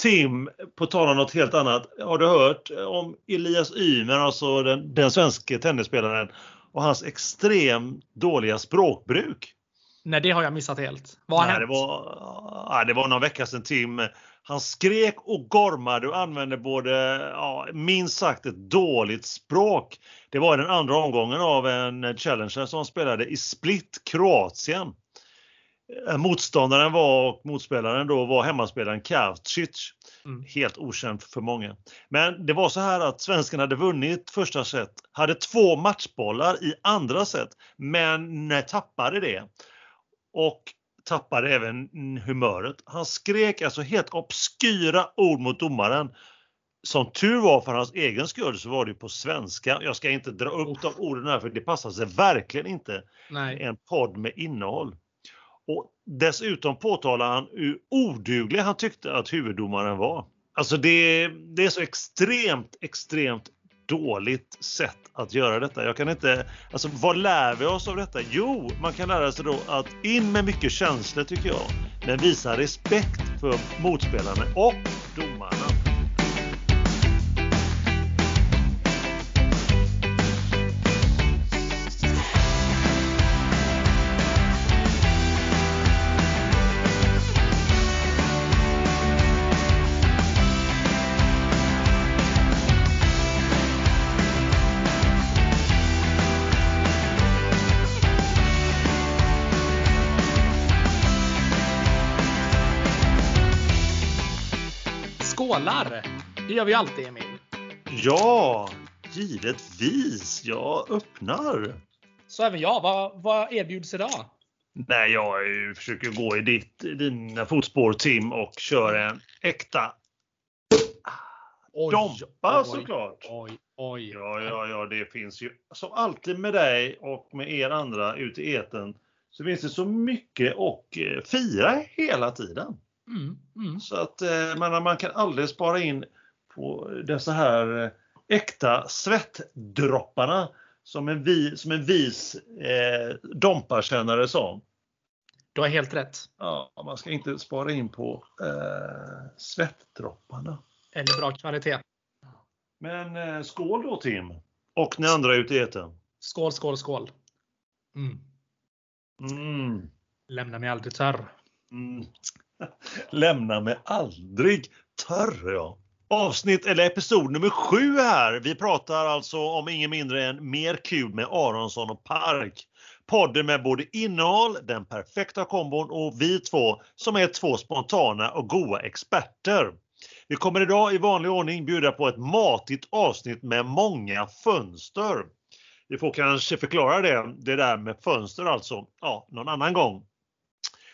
Tim, på tal om något helt annat. Har du hört om Elias Ymer, alltså den, den svenska tennisspelaren och hans extremt dåliga språkbruk? Nej, det har jag missat helt. Vad har Nej, hänt? det, var, ja, det var någon vecka sedan Tim. Han skrek och gormade och använde både, ja, minst sagt ett dåligt språk. Det var i den andra omgången av en Challenger som spelade i Split, Kroatien. Eh, Motståndaren var och motspelaren då var hemmaspelaren Kavcic. Mm. Helt okänt för många. Men det var så här att svenskarna hade vunnit första set, hade två matchbollar i andra set, men tappade det. Och tappade även humöret. Han skrek alltså helt obskyra ord mot domaren. Som tur var för hans egen skull så var det på svenska. Jag ska inte dra upp de orden här för det passar sig verkligen inte Nej. i en podd med innehåll. Och dessutom påtalar han hur oduglig han tyckte att huvuddomaren var. Alltså det, det är så extremt, extremt dåligt sätt att göra detta. Jag kan inte, alltså vad lär vi oss av detta? Jo, man kan lära sig då att in med mycket känslor tycker jag, men visa respekt för motspelarna och domaren. Skålar! Det gör vi alltid Emil. Ja, givetvis. Jag öppnar. Så även jag. Vad, vad erbjuds idag? Nej, jag försöker gå i ditt, dina fotspår Tim och kör en äkta Oj, Dompa oj, såklart. Oj, oj. Ja, ja, ja, det finns ju som alltid med dig och med er andra ute i eten så finns det så mycket att eh, fira hela tiden. Mm, mm. Så att eh, man, man kan aldrig spara in på dessa här eh, äkta svettdropparna som en, vi, som en vis eh, domparkännare sa. Du har helt rätt. Ja, man ska inte spara in på eh, svettdropparna. Eller bra kvalitet. Men eh, skål då Tim! Och ni andra ute i etern. Skål, skål, skål. Mm. Mm. Lämna mig aldrig törr. Mm. Lämna mig aldrig törr ja. Avsnitt eller episod nummer sju här. Vi pratar alltså om ingen mindre än Mer kul med Aronsson och Park. Podden med både innehåll, den perfekta kombon och vi två som är två spontana och goa experter. Vi kommer idag i vanlig ordning bjuda på ett matigt avsnitt med många fönster. Vi får kanske förklara det, det där med fönster alltså, ja, någon annan gång.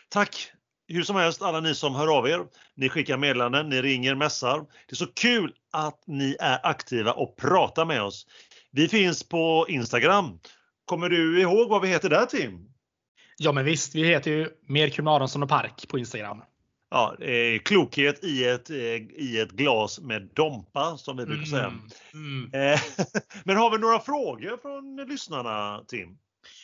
Tack hur som helst alla ni som hör av er. Ni skickar meddelanden, ni ringer, mässar. Det är så kul att ni är aktiva och pratar med oss. Vi finns på Instagram. Kommer du ihåg vad vi heter där Tim? Ja men visst, vi heter ju Mer med Aronsson och Park på Instagram. Ja, eh, klokhet i ett, eh, i ett glas med Dompa som vi brukar säga. Mm. Eh, Men har vi några frågor från lyssnarna Tim?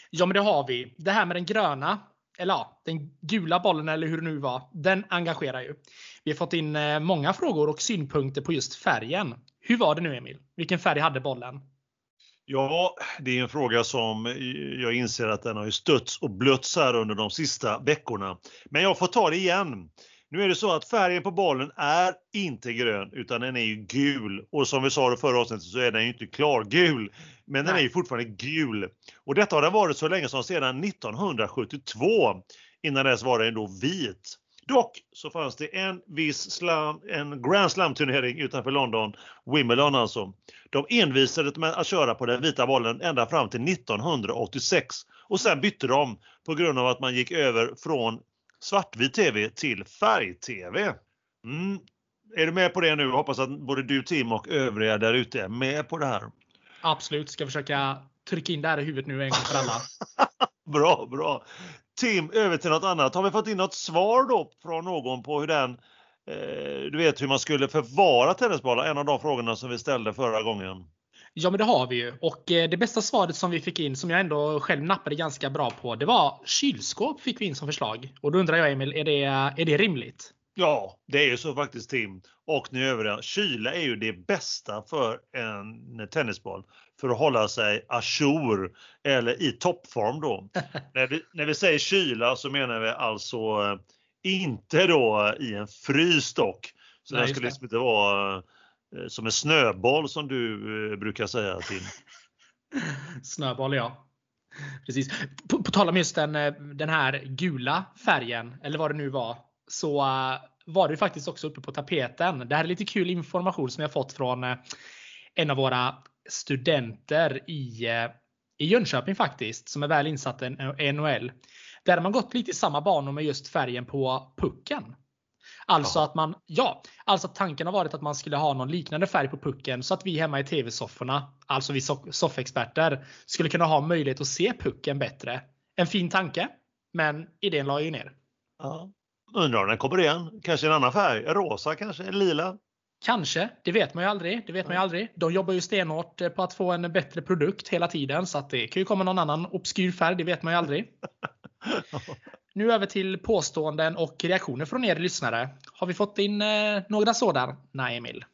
Ja men det har vi. Det här med den gröna, eller ja, den gula bollen eller hur det nu var, den engagerar ju. Vi har fått in eh, många frågor och synpunkter på just färgen. Hur var det nu Emil? Vilken färg hade bollen? Ja, det är en fråga som jag inser att den har ju stötts och blötts här under de sista veckorna. Men jag får ta det igen. Nu är det så att färgen på bollen är inte grön utan den är ju gul. Och som vi sa i förra avsnittet så är den ju inte klargul. Men den är Nej. ju fortfarande gul. Och detta har den varit så länge som sedan 1972. Innan dess var den då vit. Dock så fanns det en viss slam, en Grand Slam turnering utanför London, Wimbledon alltså. De envisades med att köra på den vita bollen ända fram till 1986 och sen bytte de på grund av att man gick över från svartvit TV till färg-TV. Mm. Är du med på det nu? Jag hoppas att både du Tim och övriga där ute är med på det här. Absolut, ska försöka trycka in det här i huvudet nu en gång för alla. Bra, bra. Tim, över till något annat. Har vi fått in något svar då från någon på hur den, eh, du vet hur man skulle förvara tennisbollar? En av de frågorna som vi ställde förra gången. Ja men det har vi ju. Och eh, det bästa svaret som vi fick in, som jag ändå själv nappade ganska bra på, det var kylskåp fick vi in som förslag. Och då undrar jag Emil, är det, är det rimligt? Ja, det är ju så faktiskt Tim. Och ni övriga, kyla är ju det bästa för en tennisboll för att hålla sig ajour eller i toppform då. när, vi, när vi säger kyla så menar vi alltså eh, inte då i en fryst dock. Så Nej, det skulle liksom inte vara eh, Eh, som en snöboll som du eh, brukar säga Tim. Snöboll ja. Precis. På, på tal om just den, eh, den här gula färgen, eller vad det nu var, så var det faktiskt också uppe på tapeten. Det här är lite kul information som jag fått från en av våra studenter i, i Jönköping faktiskt, som är väl insatt i NHL. Där har man gått lite i samma banor med just färgen på pucken. Alltså ja. att man, ja, alltså tanken har varit att man skulle ha någon liknande färg på pucken så att vi hemma i tv-sofforna, alltså vi soffexperter, skulle kunna ha möjlighet att se pucken bättre. En fin tanke, men idén la ju ner. Ja. Undrar om den kommer igen. Kanske en annan färg? Rosa kanske? Lila? Kanske, det vet man ju aldrig. Det vet man ju aldrig. De jobbar ju stenhårt eh, på att få en bättre produkt hela tiden så att det kan ju komma någon annan obskyr färg. Det vet man ju aldrig. nu över till påståenden och reaktioner från er lyssnare. Har vi fått in eh, några sådana? Nej, Emil.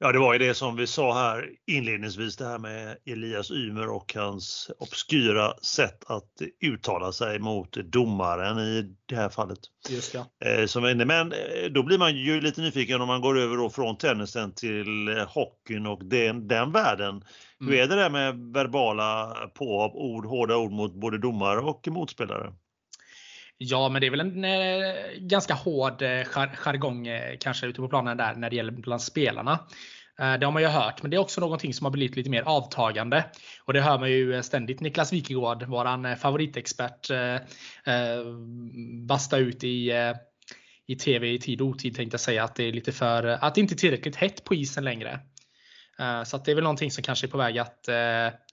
Ja, det var ju det som vi sa här inledningsvis, det här med Elias Ymer och hans obskyra sätt att uttala sig mot domaren i det här fallet. Just ja. Eh, men eh, då blir man ju lite nyfiken om man går över från tennisen till hockeyn och den, den världen. Mm. Hur är det där med verbala påhopp, ord, hårda ord mot både domare och motspelare? Ja, men det är väl en eh, ganska hård eh, jargong eh, kanske ute på planen där när det gäller bland spelarna. Eh, det har man ju hört, men det är också någonting som har blivit lite mer avtagande. Och det hör man ju eh, ständigt Niklas Wikegård, våran eh, favoritexpert, eh, eh, basta ut i eh, i tv i tid och otid tänkte jag säga att det är lite för eh, att det inte är tillräckligt hett på isen längre. Så att det är väl någonting som kanske är på väg att,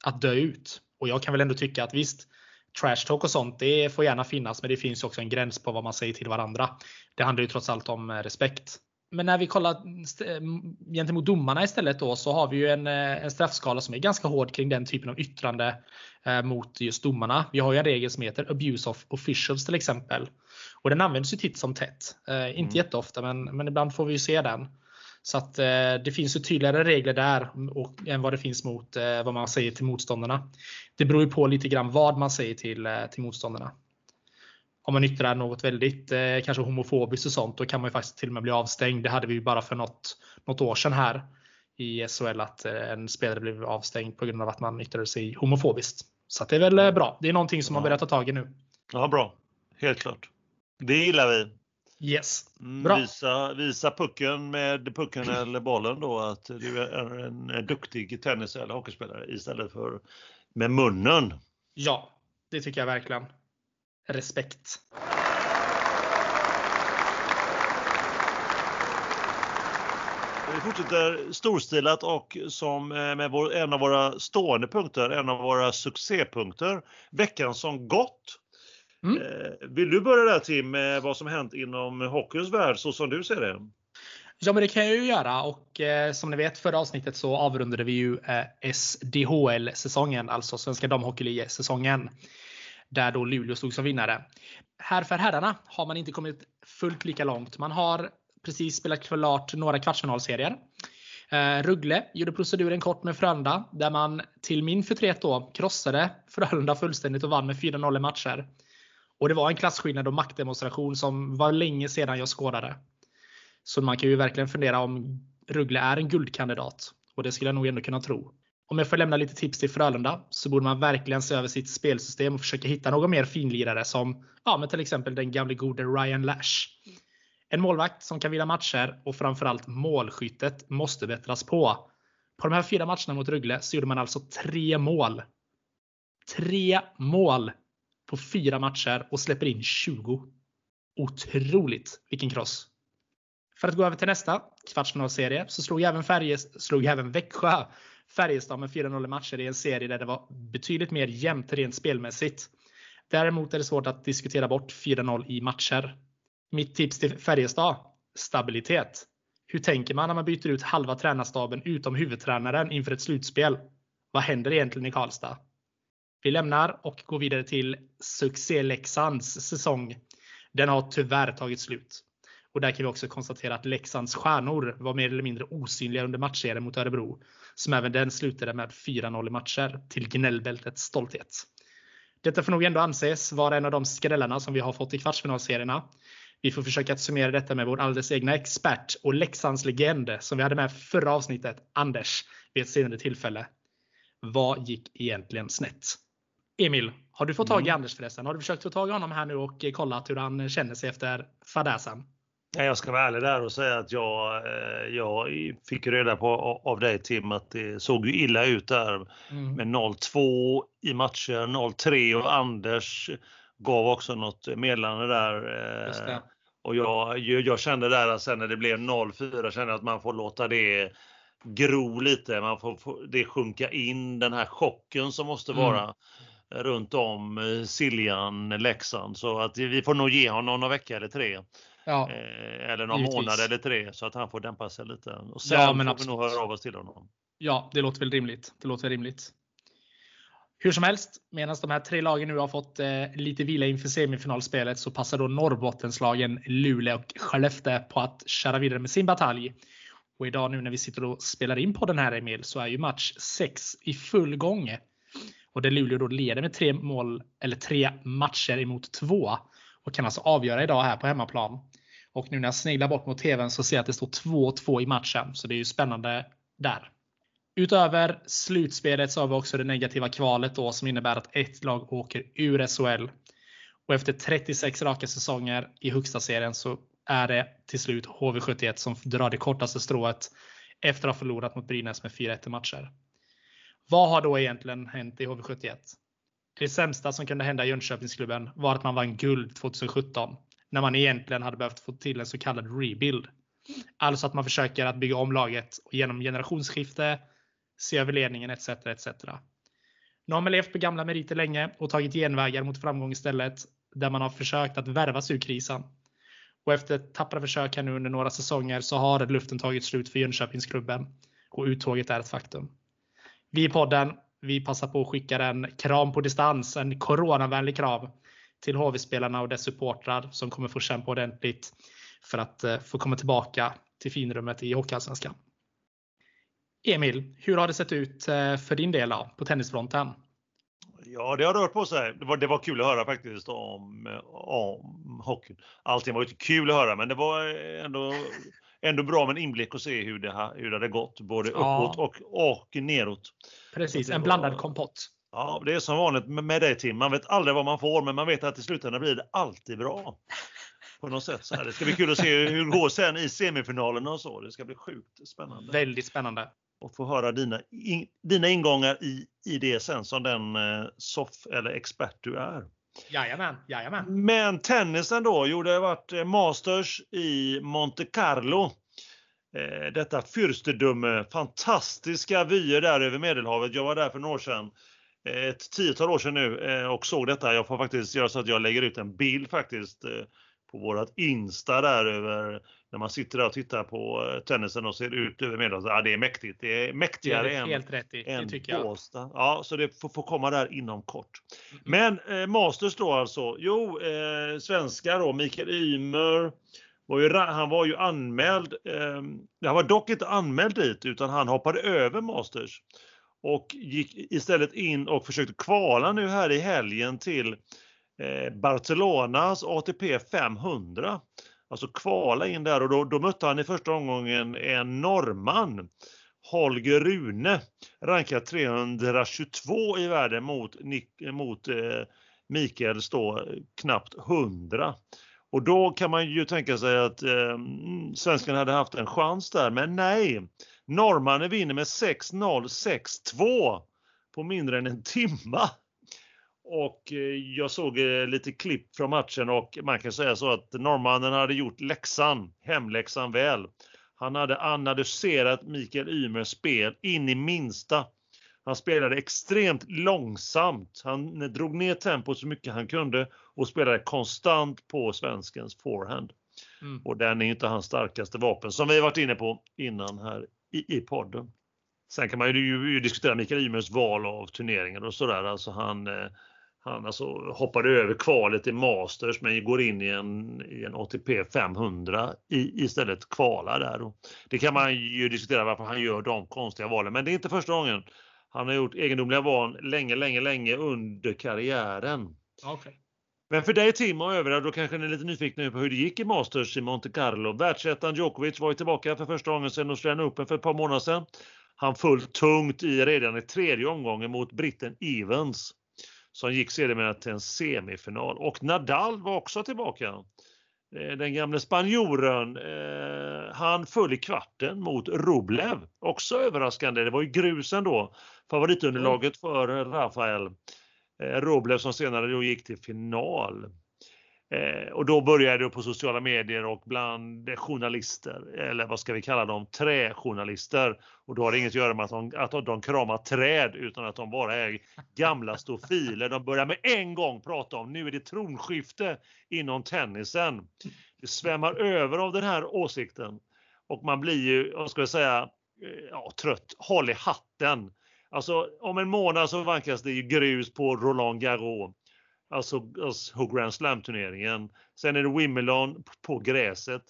att dö ut. Och jag kan väl ändå tycka att visst, trash talk och sånt, det får gärna finnas, men det finns också en gräns på vad man säger till varandra. Det handlar ju trots allt om respekt. Men när vi kollar gentemot domarna istället då så har vi ju en, en straffskala som är ganska hård kring den typen av yttrande eh, mot just domarna. Vi har ju en regel som heter abuse of officials till exempel. Och den används ju titt som tätt. Eh, inte mm. jätteofta men, men ibland får vi ju se den. Så att eh, det finns ju tydligare regler där och, än vad det finns mot eh, vad man säger till motståndarna. Det beror ju på lite grann vad man säger till, eh, till motståndarna. Om man yttrar något väldigt kanske homofobiskt och sånt, då kan man ju faktiskt till och med bli avstängd. Det hade vi ju bara för något, något år sedan här i SHL att en spelare blev avstängd på grund av att man yttrade sig homofobiskt. Så det är väl bra. Det är någonting som man börjar ta tag i nu. Ja, bra. Helt klart. Det gillar vi. Yes. Mm, bra. Visa, visa pucken med pucken eller bollen då att du är en duktig tennis eller hockeyspelare istället för med munnen. Ja, det tycker jag verkligen. Respekt. Vi fortsätter storstilat och som eh, med vår, en av våra stående punkter, en av våra succépunkter, veckan som gått. Mm. Eh, vill du börja där Tim med vad som hänt inom hockeyns värld så som du ser det? Ja, men det kan jag ju göra och eh, som ni vet förra avsnittet så avrundade vi ju eh, SDHL-säsongen, alltså Svenska Damhockeyliga-säsongen. Där då Luleå stod som vinnare. Här för herrarna har man inte kommit fullt lika långt. Man har precis spelat klart några kvartsfinalserier. Eh, Ruggle gjorde proceduren kort med Frölunda där man till min förtret då krossade Frölunda fullständigt och vann med 4-0 i matcher. Och det var en klasskillnad och maktdemonstration som var länge sedan jag skådade. Så man kan ju verkligen fundera om Ruggle är en guldkandidat. Och det skulle jag nog ändå kunna tro. Om jag får lämna lite tips till Frölunda så borde man verkligen se över sitt spelsystem och försöka hitta någon mer finlirare som ja, men till exempel den gamle gode Ryan Lash. En målvakt som kan vinna matcher och framförallt målskyttet måste bättras på. På de här fyra matcherna mot Rögle så gjorde man alltså tre mål. Tre mål på fyra matcher och släpper in 20. Otroligt vilken kross! För att gå över till nästa kvartsfinalserie så slog även, Färjes, slog även Växjö Färjestad med 4-0 matcher i en serie där det var betydligt mer jämnt rent spelmässigt. Däremot är det svårt att diskutera bort 4-0 i matcher. Mitt tips till Färjestad? Stabilitet. Hur tänker man när man byter ut halva tränarstaben utom huvudtränaren inför ett slutspel? Vad händer egentligen i Karlstad? Vi lämnar och går vidare till succé Leksands säsong. Den har tyvärr tagit slut. Och där kan vi också konstatera att Leksands stjärnor var mer eller mindre osynliga under matchserien mot Örebro. Som även den slutade med 4-0 i matcher till gnällbältets stolthet. Detta får nog ändå anses vara en av de skrällarna som vi har fått i kvartsfinalserierna. Vi får försöka att summera detta med vår alldeles egna expert och Leksands legend som vi hade med förra avsnittet, Anders, vid ett senare tillfälle. Vad gick egentligen snett? Emil, har du fått tag i mm. Anders förresten? Har du försökt få tag i honom här nu och kollat hur han känner sig efter fadäsen? Jag ska vara ärlig där och säga att jag, eh, jag fick reda på av dig Tim att det såg ju illa ut där mm. med 0-2 i matcher, 0-3 och Anders gav också något meddelande där. Eh, och jag, jag kände där att sen när det blev 0-4 kände jag att man får låta det gro lite. Man får, får det sjunka in den här chocken som måste mm. Runt om eh, Siljan, Leksand. Så att vi får nog ge honom någon vecka eller tre. Ja, eh, eller någon givetvis. månad eller tre så att han får dämpa sig lite. Och sen ja, men får absolut. vi nog höra av oss till honom. Ja, det låter väl rimligt. Det låter rimligt. Hur som helst, medan de här tre lagen nu har fått eh, lite vila inför semifinalspelet så passar då Norrbottenslagen Luleå och Skellefteå på att köra vidare med sin batalj. Och idag nu när vi sitter och spelar in på den här Emil så är ju match 6 i full gång. Och där Luleå då leder med tre mål eller tre matcher emot två och kan alltså avgöra idag här på hemmaplan. Och nu när jag sneglar bort mot tvn så ser jag att det står 2-2 i matchen. Så det är ju spännande där. Utöver slutspelet så har vi också det negativa kvalet då som innebär att ett lag åker ur SHL. Och efter 36 raka säsonger i högsta serien så är det till slut HV71 som drar det kortaste strået efter att ha förlorat mot Brynäs med 4-1 matcher. Vad har då egentligen hänt i HV71? Det sämsta som kunde hända i Jönköpingsklubben var att man vann guld 2017 när man egentligen hade behövt få till en så kallad rebuild. Alltså att man försöker att bygga om laget genom generationsskifte se över ledningen etc. etc. Nu har man levt på gamla meriter länge och tagit genvägar mot framgång istället där man har försökt att värva sig ur krisen. Och efter tappra försök här nu under några säsonger så har luften tagit slut för Jönköpingsklubben och uttåget är ett faktum. Vi i podden, vi passar på att skicka en kram på distans, en coronavänlig kram till HV-spelarna och dess supportrar som kommer få kämpa ordentligt för att eh, få komma tillbaka till finrummet i Hockeyallsvenskan. Emil, hur har det sett ut eh, för din del då, på tennisfronten? Ja, det har rört på sig. Det var, det var kul att höra faktiskt om, om hockeyn. Allting var inte kul att höra, men det var ändå, ändå bra med en inblick och se hur det, hur det hade gått, både ja. uppåt och, och neråt. Precis, en blandad kompott. Ja, det är som vanligt med dig Tim. Man vet aldrig vad man får, men man vet att i slutändan blir det alltid bra. På något sätt. Så här. Det ska bli kul att se hur det går sen i semifinalerna och så. Det ska bli sjukt spännande. Väldigt spännande och få höra dina, in, dina ingångar i, i det sen som den eh, soff eller expert du är. Jajamän, jajamän. Men tennisen då? Jo, det har varit eh, Masters i Monte Carlo. Eh, detta fyrstedöme, fantastiska vyer där över Medelhavet. Jag var där för några år sedan, eh, ett tiotal år sedan nu och såg detta. Jag får faktiskt göra så att jag lägger ut en bild faktiskt på vårat Insta där över när man sitter där och tittar på eh, tennisen och ser ut över Medelhavet. Ja, det är mäktigt. Det är mäktigare det är helt än, rätt i. än Båstad. Ja, så det får, får, komma där inom kort. Mm. Men eh, Masters då alltså. Jo, eh, svenskar då. Mikael Ymer. Var ju, han var ju anmäld. Eh, han var dock inte anmäld dit utan han hoppade över Masters. Och gick istället in och försökte kvala nu här i helgen till eh, Barcelonas ATP 500 alltså kvala in där och då, då mötte han i första omgången en norrman. Holger Rune, rankad 322 i världen mot, mot eh, Mikaels då knappt 100. Och då kan man ju tänka sig att eh, mm, svenskarna hade haft en chans där, men nej. Norrmannen vinner med 6-0, 6-2 på mindre än en timma. Och eh, jag såg eh, lite klipp från matchen och man kan säga så att norrmannen hade gjort läxan, hemläxan väl. Han hade analyserat Mikael Ymers spel in i minsta. Han spelade extremt långsamt. Han drog ner tempot så mycket han kunde och spelade konstant på svenskens forehand. Mm. Och den är inte hans starkaste vapen som vi varit inne på innan här i, i podden. Sen kan man ju, ju diskutera Mikael Ymers val av turneringar och sådär. Alltså han, eh, han alltså hoppade över kvalet i Masters men går in i en, i en ATP 500 i, istället kvala där. Och det kan man ju diskutera varför han gör de konstiga valen men det är inte första gången. Han har gjort egendomliga val länge, länge, länge under karriären. Okay. Men för dig Tim och övriga, då kanske ni är lite nyfikna på hur det gick i Masters i Monte Carlo. Världsettan Djokovic var ju tillbaka för första gången sedan Australian Open för ett par månader sedan. Han föll tungt i redan i tredje omgången mot britten Evans som gick sedermera till en semifinal. Och Nadal var också tillbaka. Eh, den gamle spanjoren, eh, han föll i kvarten mot Rublev. Också överraskande, det var ju grusen då, favoritunderlaget för Rafael. Eh, Rublev som senare då gick till final. Eh, och då började det på sociala medier och bland journalister, eller vad ska vi kalla dem, träjournalister. Och då har det inget att göra med att de, att de kramar träd utan att de bara är gamla stofiler. De börjar med en gång prata om nu är det tronskifte inom tennisen. Det svämmar över av den här åsikten. Och man blir ju, vad ska jag säga, eh, ja, trött. Håll i hatten. Alltså om en månad så vankas det ju grus på Roland Garros alltså, alltså Grand Slam-turneringen. Sen är det Wimbledon på gräset.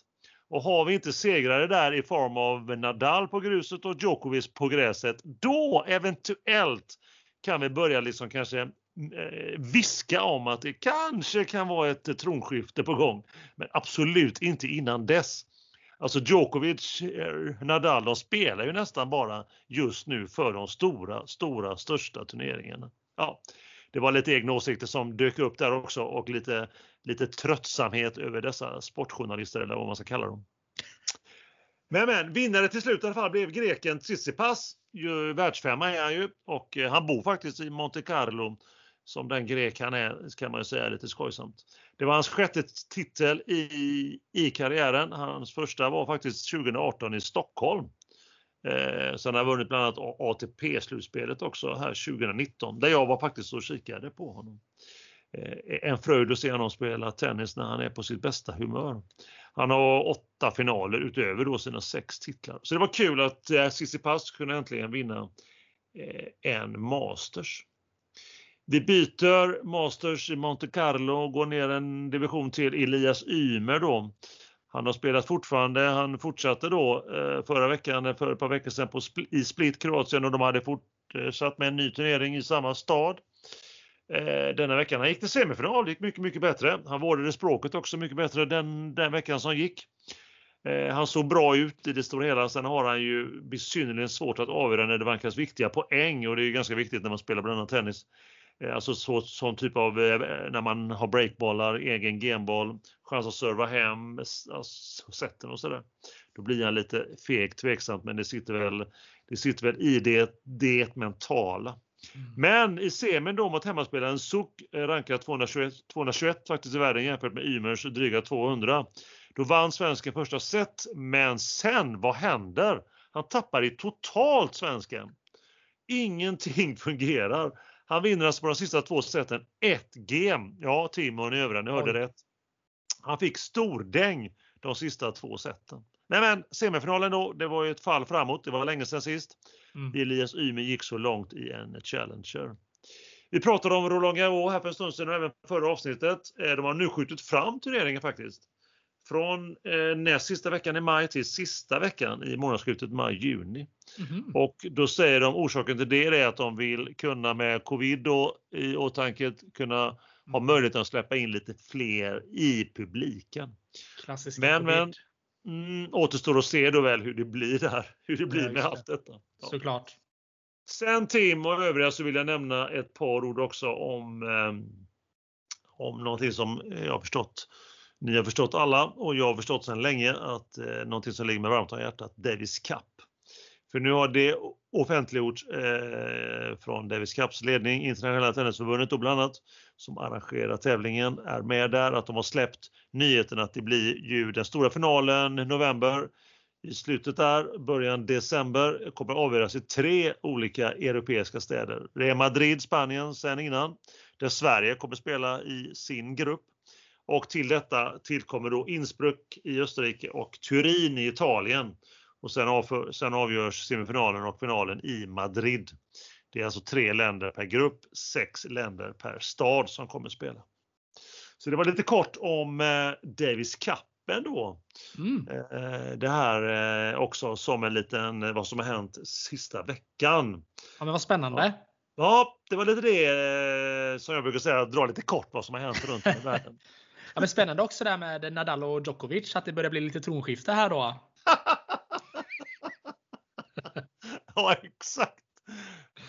Och har vi inte segrare där i form av Nadal på gruset och Djokovic på gräset, då eventuellt kan vi börja liksom kanske eh, viska om att det kanske kan vara ett eh, tronskifte på gång. Men absolut inte innan dess. Alltså Djokovic, eh, Nadal, de spelar ju nästan bara just nu för de stora, stora, största turneringarna. Ja, det var lite egna åsikter som dök upp där också och lite, lite tröttsamhet över dessa sportjournalister eller vad man ska kalla dem. Men, men vinnare till slut i alla fall blev greken Tsitsipas. Ju, världsfemma är han ju och eh, han bor faktiskt i Monte Carlo som den grek han är, kan man ju säga lite skojsamt. Det var hans sjätte titel i, i karriären. Hans första var faktiskt 2018 i Stockholm. Eh, sen har han vunnit bland annat ATP-slutspelet också här 2019 där jag var faktiskt och kikade på honom. Eh, en fröjd att se honom spela tennis när han är på sitt bästa humör. Han har åtta finaler utöver då sina sex titlar. Så det var kul att eh, Tsitsipas kunde äntligen vinna eh, en Masters. Vi byter Masters i Monte Carlo och går ner en division till Elias Ymer då han har spelat fortfarande. Han fortsatte då eh, förra veckan, eh, för ett par veckor sedan på, i Split, Kroatien och de hade fortsatt med en ny turnering i samma stad. Eh, denna veckan. Han gick till semifinal, det gick mycket, mycket bättre. Han vårdade språket också mycket bättre den, den veckan som gick. Han såg bra ut i det stora hela. Sen har han ju besynnerligen svårt att avgöra när det vankas viktiga poäng och det är ju ganska viktigt när man spelar bland annat tennis. Eh, alltså så, sån typ av eh, när man har breakbollar, egen genboll, chans att serva hem alltså, sätten och sådär. Då blir han lite fegt tveksamt men det sitter väl, det sitter väl i det, det mentala. Mm. Men i semin då mot hemmaspelaren Suk eh, rankad 221, 221 faktiskt i världen jämfört med Ymers dryga 200. Då vann svensken första set men sen, vad händer? Han tappar i totalt svensken. Ingenting fungerar. Han vinner alltså på de sista två seten 1 game. Ja, Timo, ni övriga, ni hörde Oj. rätt. Han fick stordäng de sista två seten. Nej men semifinalen då, det var ju ett fall framåt. Det var länge sedan sist. Mm. Elias Ymer gick så långt i en Challenger. Vi pratade om Roland Garros här för en stund sedan och även förra avsnittet. Eh, de har nu skjutit fram turneringen faktiskt från eh, näst sista veckan i maj till sista veckan i månadsslutet maj-juni. Mm. Och då säger de orsaken till det är att de vill kunna med covid då, i åtanke kunna ha mm. möjlighet att släppa in lite fler i publiken. Klassisk men, men mm, återstår att se då väl hur det blir där, hur det blir ja, med det. allt detta. Ja. Såklart. Sen Tim och övriga så vill jag nämna ett par ord också om, eh, om någonting som jag har förstått ni har förstått alla och jag har förstått sedan länge att eh, någonting som ligger mig varmt om hjärtat, Davis Cup. För nu har det offentliggjorts eh, från Davis Cups ledning, Internationella Tennisförbundet då bland annat, som arrangerar tävlingen, är med där, att de har släppt nyheten att det blir ju den stora finalen i november. I slutet där, början december, kommer att avgöras i tre olika europeiska städer. Det är Madrid, Spanien, sen innan, där Sverige kommer spela i sin grupp. Och till detta tillkommer då Innsbruck i Österrike och Turin i Italien. Och sen, av, sen avgörs semifinalen och finalen i Madrid. Det är alltså tre länder per grupp, sex länder per stad som kommer spela. Så det var lite kort om eh, Davis Cupen då. Mm. Eh, det här eh, också som en liten eh, vad som har hänt sista veckan. Ja, men vad spännande. Ja, det var lite det eh, som jag brukar säga, dra lite kort vad som har hänt runt om i världen. Ja, men spännande också det här med Nadal och Djokovic, att det börjar bli lite tronskifte här då. ja, exakt.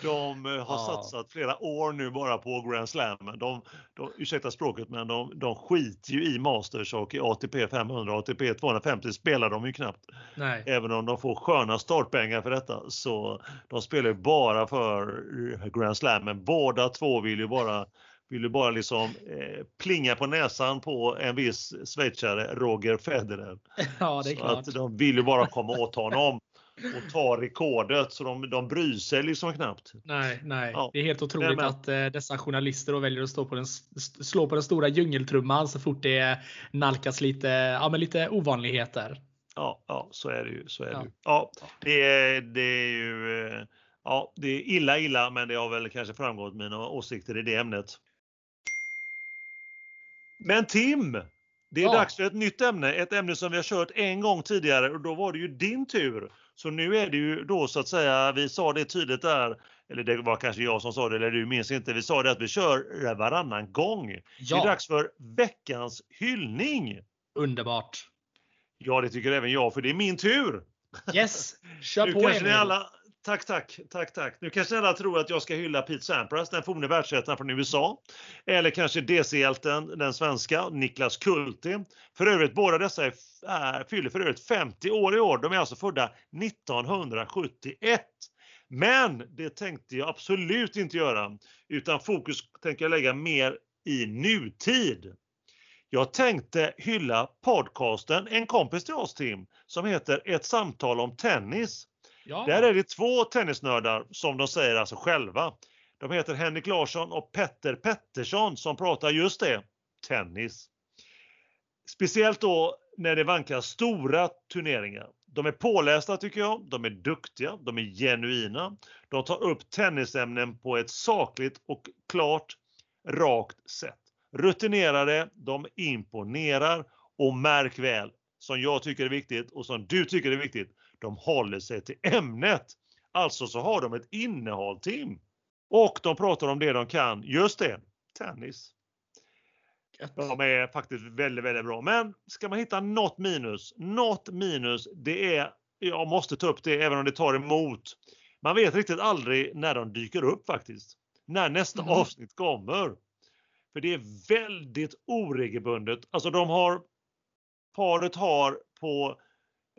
De eh, har Ja. satsat flera år nu bara på Grand Slam. De, de, ursäkta språket, men de, de skiter ju i Masters och i ATP 500 ATP 250 spelar de ju knappt. Nej. Även om de får sköna startpengar för detta så de spelar ju bara för Grand Slam. Men båda två vill ju bara vill ju bara liksom eh, plinga på näsan på en viss schweizare, Roger Federer. Ja, det är Så klart. att de vill ju bara komma åt honom och ta rekordet så de, de bryr sig liksom knappt. Nej, nej. Ja. Det är helt otroligt men- att eh, dessa journalister då väljer att stå på den, slå på den stora djungeltrumman så fort det nalkas lite, ja, men lite ovanligheter. Ja, ja så är det ju. Så är Ja. det. Ja, det, är, det är ju eh, ja, det är illa illa men det har väl kanske framgått mina åsikter i det ämnet. Men Tim! Det är Ja. dags för ett nytt ämne, ett ämne som vi har kört en gång tidigare och då var det ju din tur. Så nu är det ju då så att säga, vi sa det tydligt där, eller det var kanske jag som sa det eller du minns inte, vi sa det att vi kör varannan gång. Det är Ja, dags för veckans hyllning. underbart. Ja, det tycker även jag, för det är min tur. Yes, kör Nu på kanske ni alla, tack, tack, tack, tack. Nu kanske ni alla tror att jag ska hylla Pete Sampras, den forne världsettan från USA. Eller kanske DC-hjälten, den svenska, Niklas Kulti. För övrigt, båda dessa är, är, fyller för övrigt 50 år i år. De är alltså födda 1971. Men det tänkte jag absolut inte göra, utan fokus tänker jag lägga mer i nutid. Jag tänkte hylla podcasten En kompis till oss Tim, som heter Ett samtal om tennis. Ja. Där är det två tennisnördar som de säger alltså själva. De heter Henrik Larsson och Petter Pettersson som pratar just det, tennis. Speciellt då när det vankas stora turneringar. De är pålästa tycker jag, de är duktiga, de är genuina. De tar upp tennisämnen på ett sakligt och klart, rakt sätt. Rutinerade, de imponerar och märk väl, som jag tycker är viktigt och som du tycker är viktigt, de håller sig till ämnet. Alltså så har de ett innehåll Tim. Och de pratar om det de kan, just det, tennis. De är faktiskt väldigt, väldigt bra. Men ska man hitta något minus, något minus, det är, jag måste ta upp det även om det tar emot. Man vet riktigt aldrig när de dyker upp faktiskt. När nästa Mhm. avsnitt kommer. För det är väldigt oregelbundet. Alltså de har, paret har på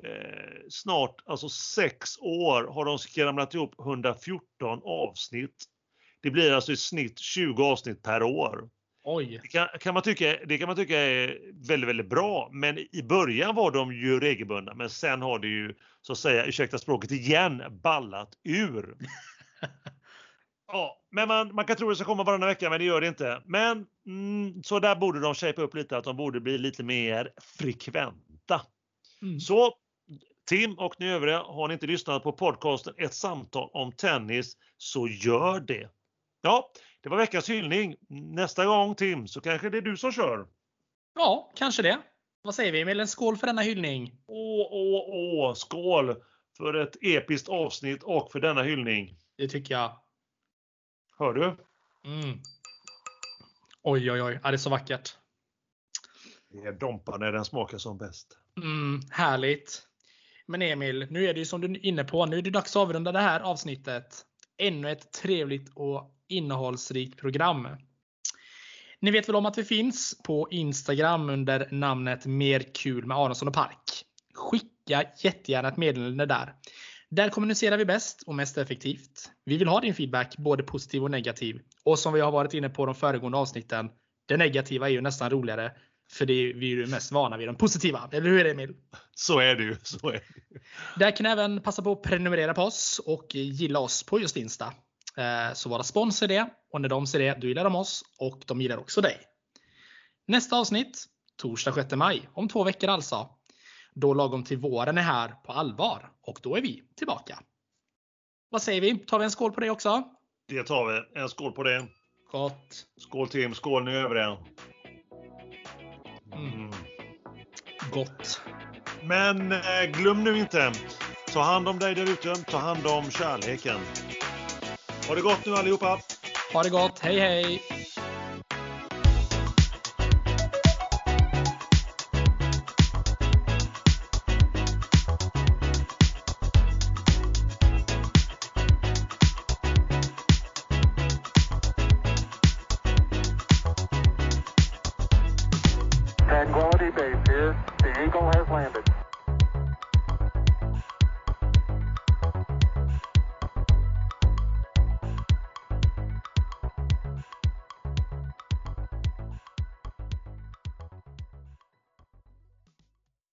eh, snart, alltså sex år har de skramlat ihop 114 avsnitt. Det blir alltså i snitt 20 avsnitt per år. Oj. Det kan, kan man tycka, det kan man tycka är väldigt, väldigt bra. Men i början var de ju regelbundna. Men sen har det ju, så att säga, ursäkta språket igen, ballat ur. Ja, men man, man kan tro att det ska komma varannan vecka, men det gör det inte. Men mm, så där borde de shapea upp lite, att de borde bli lite mer frekventa. Mm. Så Tim och ni övriga, har ni inte lyssnat på podcasten Ett samtal om tennis så gör det. Ja, det var veckans hyllning. Nästa gång Tim så kanske det är du som kör. Ja, kanske det. Vad säger vi Emil? En skål för denna hyllning. Åh, åh, åh, skål för ett episkt avsnitt och för denna hyllning. Det tycker jag. Hör du? Mm. Oj, oj, oj. Ja, det är så vackert. Det är Dompa när den smakar som bäst. Mm, härligt. Men Emil, nu är det ju som du är inne på. Nu är det dags att avrunda det här avsnittet. Ännu ett trevligt och innehållsrikt program. Ni vet väl om att vi finns på Instagram under namnet Mer kul med Aronsson och Park. Skicka jättegärna ett meddelande där. Där kommunicerar vi bäst och mest effektivt. Vi vill ha din feedback, både positiv och negativ. Och som vi har varit inne på de föregående avsnitten, det negativa är ju nästan roligare. För det är vi är ju mest vana vid de positiva. Eller hur Emil? Så är det ju. Så är det. Där kan ni även passa på att prenumerera på oss och gilla oss på just Insta. Eh, Så våra spons är det och när de ser det, då gillar de oss och de gillar också dig. Nästa avsnitt, torsdag 6 maj, om två veckor alltså. Då lagom till våren är här på allvar och då är vi tillbaka. Vad säger vi? Tar vi en skål på det också? Det tar vi. En skål på det. Gott. Skål Tim, skål nu över det. Gott. Men eh, glöm nu inte, ta hand om dig där ute, ta hand om kärleken. Ha det gott nu allihopa! Ha det gott. Hej hej!